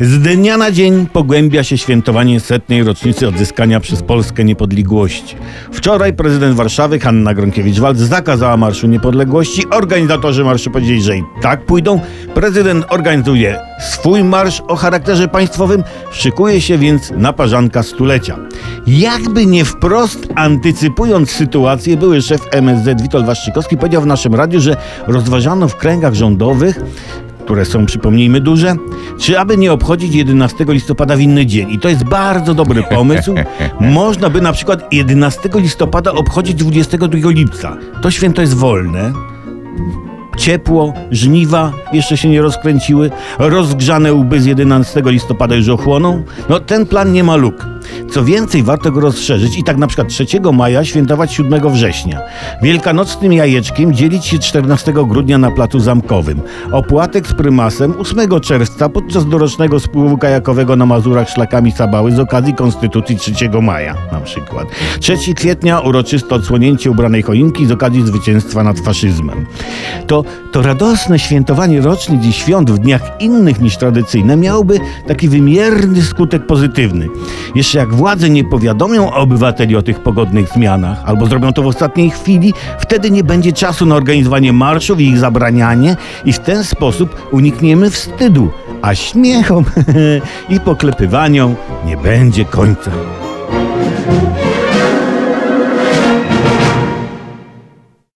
Z dnia na dzień pogłębia się świętowanie setnej rocznicy odzyskania przez Polskę niepodległości. Wczoraj prezydent Warszawy Hanna Gronkiewicz-Waltz zakazała Marszu Niepodległości. Organizatorzy marszu powiedzieli, że i tak pójdą. Prezydent organizuje swój marsz o charakterze państwowym. Szykuje się więc na parzanka stulecia. Jakby nie wprost antycypując sytuację, były szef MSZ Witold Waszczykowski powiedział w naszym radiu, że rozważano w kręgach rządowych które są, przypomnijmy, duże, czy aby nie obchodzić 11 listopada w inny dzień. I to jest bardzo dobry pomysł. Można by na przykład 11 listopada obchodzić 22 lipca. To święto jest wolne. Ciepło, żniwa jeszcze się nie rozkręciły, rozgrzane łby z 11 listopada już ochłoną. No ten plan nie ma luk. Co więcej, warto go rozszerzyć i tak na przykład 3 maja świętować 7 września. Wielkanocnym jajeczkiem dzielić się 14 grudnia na placu zamkowym. Opłatek z prymasem 8 czerwca podczas dorocznego spływu kajakowego na Mazurach szlakami Sabały z okazji Konstytucji 3 maja na przykład. 3 kwietnia uroczyste odsłonięcie ubranej choinki z okazji zwycięstwa nad faszyzmem. To, to radosne świętowanie rocznic i świąt w dniach innych niż tradycyjne miałoby taki wymierny skutek pozytywny. Jeszcze jak władze nie powiadomią obywateli o tych pogodnych zmianach, albo zrobią to w ostatniej chwili, wtedy nie będzie czasu na organizowanie marszów i ich zabranianie i w ten sposób unikniemy wstydu, a śmiechom i poklepywaniom nie będzie końca.